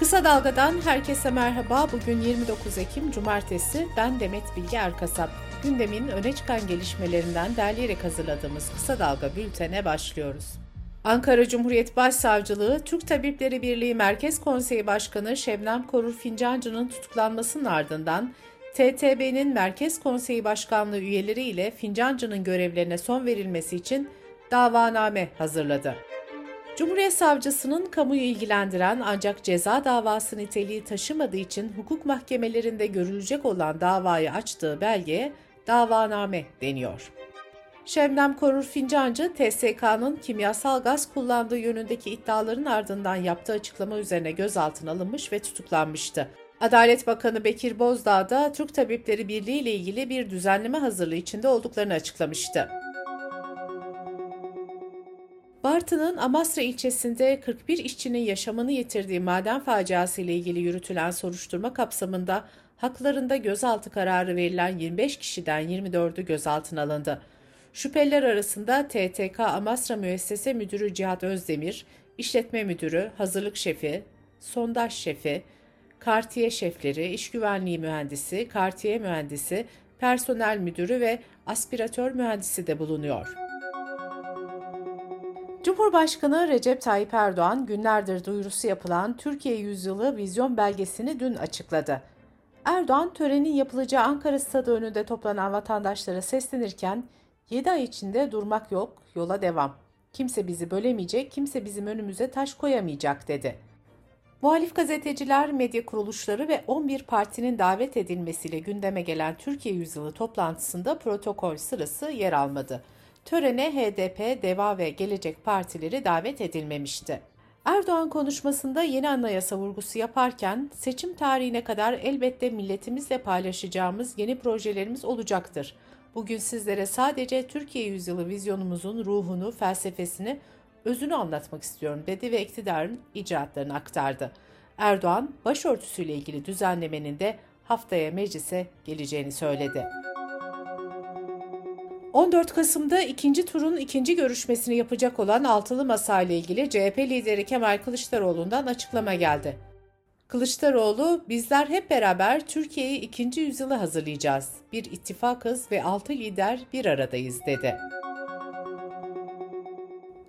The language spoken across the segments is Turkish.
Kısa Dalga'dan herkese merhaba. Bugün 29 Ekim Cumartesi. Ben Demet Bilge Erkasap. Gündemin öne çıkan gelişmelerinden derleyerek hazırladığımız Kısa Dalga bültene başlıyoruz. Ankara Cumhuriyet Başsavcılığı, Türk Tabipleri Birliği Merkez Konseyi Başkanı Şebnem Korur Fincancı'nın tutuklanmasının ardından TTB'nin Merkez Konseyi Başkanlığı üyeleri ile Fincancı'nın görevlerine son verilmesi için davaname hazırladı. Cumhuriyet Savcısının kamuyu ilgilendiren ancak ceza davası niteliği taşımadığı için hukuk mahkemelerinde görülecek olan davayı açtığı belgeye davaname deniyor. Şebnem Korur Fincancı, TSK'nın kimyasal gaz kullandığı yönündeki iddiaların ardından yaptığı açıklama üzerine gözaltına alınmış ve tutuklanmıştı. Adalet Bakanı Bekir Bozdağ da Türk Tabipleri Birliği ile ilgili bir düzenleme hazırlığı içinde olduklarını açıklamıştı. Bartın'ın Amasra ilçesinde 41 işçinin yaşamını yitirdiği maden faciası ile ilgili yürütülen soruşturma kapsamında haklarında gözaltı kararı verilen 25 kişiden 24'ü gözaltına alındı. Şüpheliler arasında TTK Amasra Müessese Müdürü Cihat Özdemir, işletme müdürü, hazırlık şefi, sondaj şefi, kartiye şefleri, iş güvenliği mühendisi, kartiye mühendisi, personel müdürü ve aspiratör mühendisi de bulunuyor. Cumhurbaşkanı Recep Tayyip Erdoğan günlerdir duyurusu yapılan Türkiye Yüzyılı vizyon belgesini dün açıkladı. Erdoğan törenin yapılacağı Ankara Stadı önünde toplanan vatandaşlara seslenirken 7 ay içinde durmak yok, yola devam. Kimse bizi bölemeyecek, kimse bizim önümüze taş koyamayacak dedi. Muhalif gazeteciler, medya kuruluşları ve 11 partinin davet edilmesiyle gündeme gelen Türkiye Yüzyılı toplantısında protokol sırası yer almadı törene HDP, DEVA ve Gelecek Partileri davet edilmemişti. Erdoğan konuşmasında yeni anayasa vurgusu yaparken seçim tarihine kadar elbette milletimizle paylaşacağımız yeni projelerimiz olacaktır. Bugün sizlere sadece Türkiye yüzyılı vizyonumuzun ruhunu, felsefesini, özünü anlatmak istiyorum dedi ve iktidarın icraatlarını aktardı. Erdoğan, başörtüsüyle ilgili düzenlemenin de haftaya meclise geleceğini söyledi. 14 Kasım'da ikinci turun ikinci görüşmesini yapacak olan altılı masa ile ilgili CHP lideri Kemal Kılıçdaroğlu'ndan açıklama geldi. Kılıçdaroğlu, bizler hep beraber Türkiye'yi ikinci yüzyılı hazırlayacağız. Bir ittifakız ve altı lider bir aradayız dedi.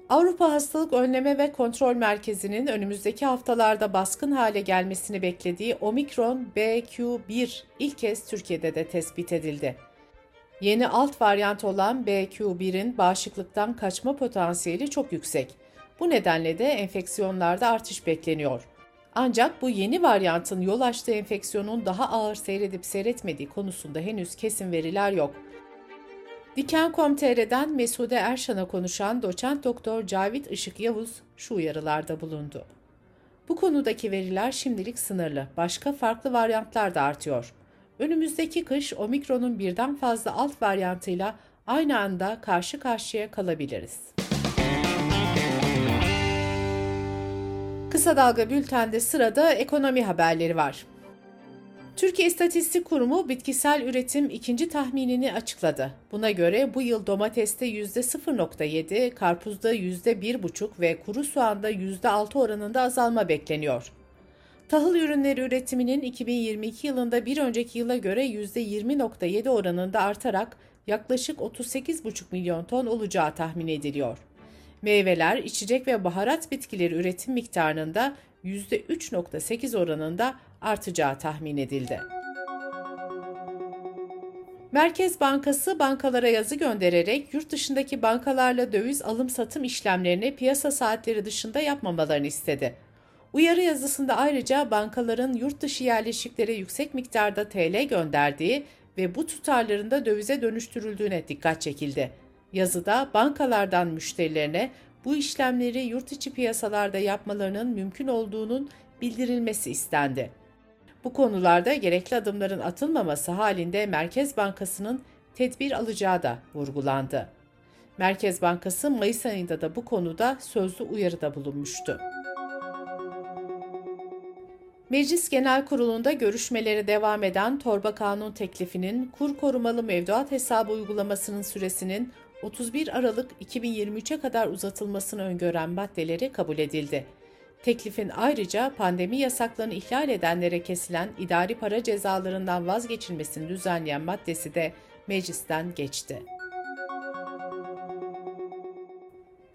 Avrupa Hastalık Önleme ve Kontrol Merkezi'nin önümüzdeki haftalarda baskın hale gelmesini beklediği Omikron BQ1 ilk kez Türkiye'de de tespit edildi. Yeni alt varyant olan BQ1'in bağışıklıktan kaçma potansiyeli çok yüksek. Bu nedenle de enfeksiyonlarda artış bekleniyor. Ancak bu yeni varyantın yol açtığı enfeksiyonun daha ağır seyredip seyretmediği konusunda henüz kesin veriler yok. Diken.com.tr'den Mesude Erşan'a konuşan doçent doktor Cavit Işık Yavuz şu uyarılarda bulundu. Bu konudaki veriler şimdilik sınırlı. Başka farklı varyantlar da artıyor. Önümüzdeki kış omikronun birden fazla alt varyantıyla aynı anda karşı karşıya kalabiliriz. Kısa Dalga Bülten'de sırada ekonomi haberleri var. Türkiye İstatistik Kurumu bitkisel üretim ikinci tahminini açıkladı. Buna göre bu yıl domateste %0.7, karpuzda %1.5 ve kuru soğanda %6 oranında azalma bekleniyor. Tahıl ürünleri üretiminin 2022 yılında bir önceki yıla göre %20.7 oranında artarak yaklaşık 38,5 milyon ton olacağı tahmin ediliyor. Meyveler, içecek ve baharat bitkileri üretim miktarında %3.8 oranında artacağı tahmin edildi. Merkez Bankası bankalara yazı göndererek yurt dışındaki bankalarla döviz alım satım işlemlerini piyasa saatleri dışında yapmamalarını istedi. Uyarı yazısında ayrıca bankaların yurt dışı yerleşiklere yüksek miktarda TL gönderdiği ve bu tutarların da dövize dönüştürüldüğüne dikkat çekildi. Yazıda bankalardan müşterilerine bu işlemleri yurt içi piyasalarda yapmalarının mümkün olduğunun bildirilmesi istendi. Bu konularda gerekli adımların atılmaması halinde Merkez Bankası'nın tedbir alacağı da vurgulandı. Merkez Bankası Mayıs ayında da bu konuda sözlü uyarıda bulunmuştu. Meclis Genel Kurulu'nda görüşmeleri devam eden torba kanun teklifinin kur korumalı mevduat hesabı uygulamasının süresinin 31 Aralık 2023'e kadar uzatılmasını öngören maddeleri kabul edildi. Teklifin ayrıca pandemi yasaklarını ihlal edenlere kesilen idari para cezalarından vazgeçilmesini düzenleyen maddesi de meclisten geçti.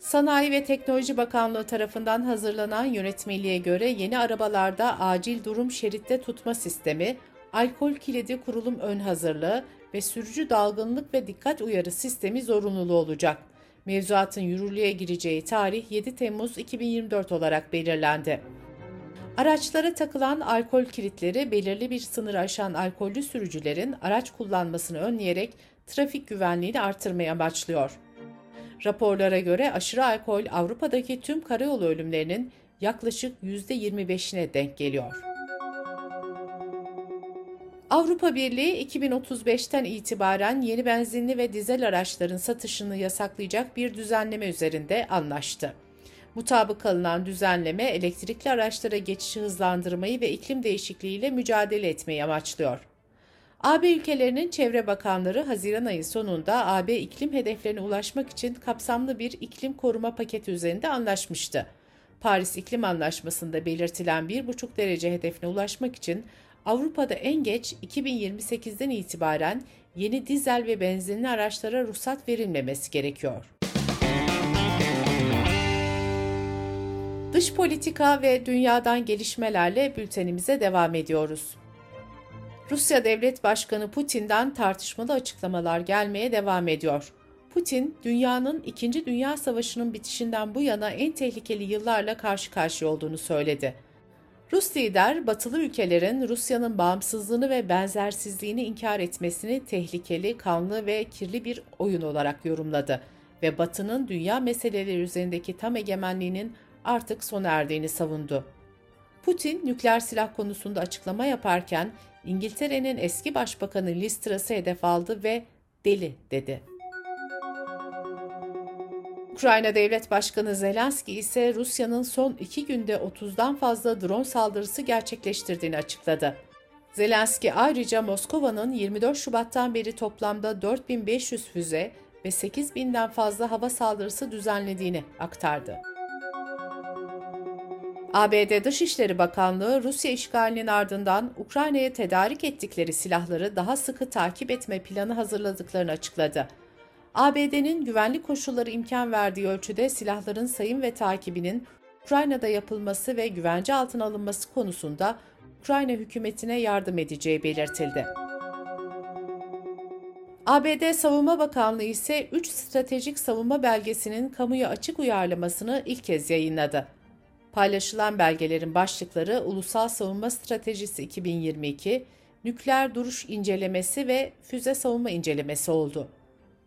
Sanayi ve Teknoloji Bakanlığı tarafından hazırlanan yönetmeliğe göre yeni arabalarda acil durum şeritte tutma sistemi, alkol kilidi kurulum ön hazırlığı ve sürücü dalgınlık ve dikkat uyarı sistemi zorunluluğu olacak. Mevzuatın yürürlüğe gireceği tarih 7 Temmuz 2024 olarak belirlendi. Araçlara takılan alkol kilitleri belirli bir sınır aşan alkollü sürücülerin araç kullanmasını önleyerek trafik güvenliğini artırmaya amaçlıyor. Raporlara göre aşırı alkol Avrupa'daki tüm karayolu ölümlerinin yaklaşık %25'ine denk geliyor. Avrupa Birliği 2035'ten itibaren yeni benzinli ve dizel araçların satışını yasaklayacak bir düzenleme üzerinde anlaştı. Mutabık alınan düzenleme elektrikli araçlara geçişi hızlandırmayı ve iklim değişikliğiyle mücadele etmeyi amaçlıyor. AB ülkelerinin çevre bakanları Haziran ayı sonunda AB iklim hedeflerine ulaşmak için kapsamlı bir iklim koruma paketi üzerinde anlaşmıştı. Paris İklim Anlaşması'nda belirtilen 1,5 derece hedefine ulaşmak için Avrupa'da en geç 2028'den itibaren yeni dizel ve benzinli araçlara ruhsat verilmemesi gerekiyor. Dış politika ve dünyadan gelişmelerle bültenimize devam ediyoruz. Rusya Devlet Başkanı Putin'den tartışmalı açıklamalar gelmeye devam ediyor. Putin, dünyanın 2. Dünya Savaşı'nın bitişinden bu yana en tehlikeli yıllarla karşı karşıya olduğunu söyledi. Rus lider, batılı ülkelerin Rusya'nın bağımsızlığını ve benzersizliğini inkar etmesini tehlikeli, kanlı ve kirli bir oyun olarak yorumladı ve Batı'nın dünya meseleleri üzerindeki tam egemenliğinin artık sona erdiğini savundu. Putin, nükleer silah konusunda açıklama yaparken İngiltere'nin eski başbakanı Liz Truss'ı hedef aldı ve deli dedi. Ukrayna Devlet Başkanı Zelenski ise Rusya'nın son iki günde 30'dan fazla drone saldırısı gerçekleştirdiğini açıkladı. Zelenski ayrıca Moskova'nın 24 Şubat'tan beri toplamda 4500 füze ve 8000'den fazla hava saldırısı düzenlediğini aktardı. ABD Dışişleri Bakanlığı Rusya işgalinin ardından Ukrayna'ya tedarik ettikleri silahları daha sıkı takip etme planı hazırladıklarını açıkladı. ABD'nin güvenlik koşulları imkan verdiği ölçüde silahların sayım ve takibinin Ukrayna'da yapılması ve güvence altına alınması konusunda Ukrayna hükümetine yardım edeceği belirtildi. ABD Savunma Bakanlığı ise 3 stratejik savunma belgesinin kamuya açık uyarlamasını ilk kez yayınladı. Paylaşılan belgelerin başlıkları Ulusal Savunma Stratejisi 2022, Nükleer Duruş İncelemesi ve Füze Savunma İncelemesi oldu.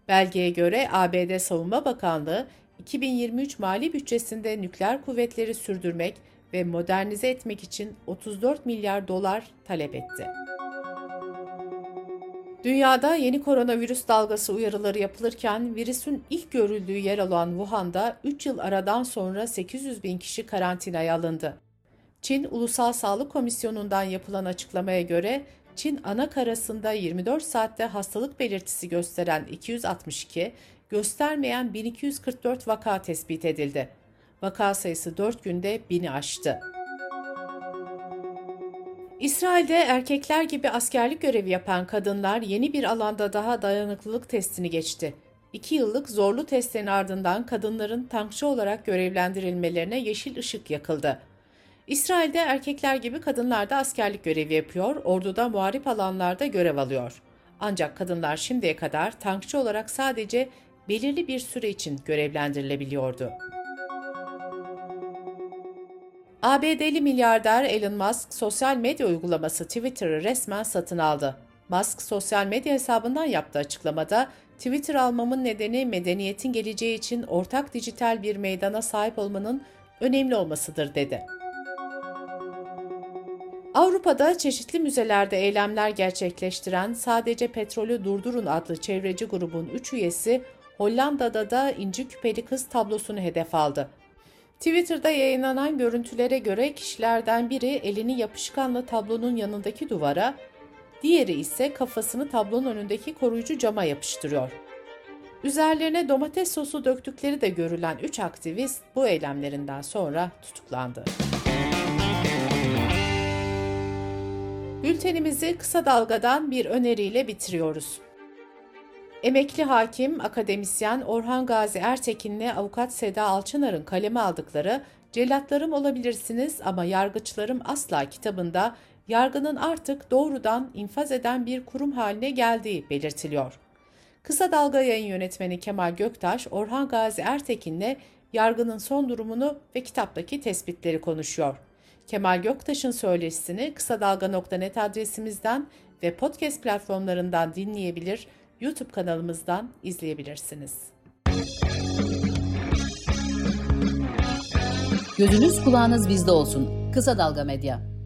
Belgeye göre ABD Savunma Bakanlığı 2023 mali bütçesinde nükleer kuvvetleri sürdürmek ve modernize etmek için 34 milyar dolar talep etti. Dünyada yeni koronavirüs dalgası uyarıları yapılırken virüsün ilk görüldüğü yer olan Wuhan'da 3 yıl aradan sonra 800 bin kişi karantinaya alındı. Çin Ulusal Sağlık Komisyonu'ndan yapılan açıklamaya göre Çin ana karasında 24 saatte hastalık belirtisi gösteren 262, göstermeyen 1244 vaka tespit edildi. Vaka sayısı 4 günde 1000'i aştı. İsrail'de erkekler gibi askerlik görevi yapan kadınlar yeni bir alanda daha dayanıklılık testini geçti. İki yıllık zorlu testlerin ardından kadınların tankçı olarak görevlendirilmelerine yeşil ışık yakıldı. İsrail'de erkekler gibi kadınlar da askerlik görevi yapıyor, orduda muharip alanlarda görev alıyor. Ancak kadınlar şimdiye kadar tankçı olarak sadece belirli bir süre için görevlendirilebiliyordu. ABD'li milyarder Elon Musk sosyal medya uygulaması Twitter'ı resmen satın aldı. Musk sosyal medya hesabından yaptığı açıklamada Twitter almamın nedeni medeniyetin geleceği için ortak dijital bir meydana sahip olmanın önemli olmasıdır dedi. Avrupa'da çeşitli müzelerde eylemler gerçekleştiren Sadece Petrolü Durdurun adlı çevreci grubun 3 üyesi Hollanda'da da inci küpeli kız tablosunu hedef aldı. Twitter'da yayınlanan görüntülere göre kişilerden biri elini yapışkanla tablonun yanındaki duvara, diğeri ise kafasını tablonun önündeki koruyucu cama yapıştırıyor. Üzerlerine domates sosu döktükleri de görülen 3 aktivist bu eylemlerinden sonra tutuklandı. Bültenimizi kısa dalgadan bir öneriyle bitiriyoruz. Emekli hakim, akademisyen Orhan Gazi Ertekin'le avukat Seda Alçınar'ın kaleme aldıkları Cellatlarım olabilirsiniz ama yargıçlarım asla kitabında yargının artık doğrudan infaz eden bir kurum haline geldiği belirtiliyor. Kısa Dalga yayın yönetmeni Kemal Göktaş, Orhan Gazi Ertekin'le yargının son durumunu ve kitaptaki tespitleri konuşuyor. Kemal Göktaş'ın söyleşisini kısa dalga.net adresimizden ve podcast platformlarından dinleyebilir, YouTube kanalımızdan izleyebilirsiniz. Gözünüz kulağınız bizde olsun. Kısa Dalga Medya.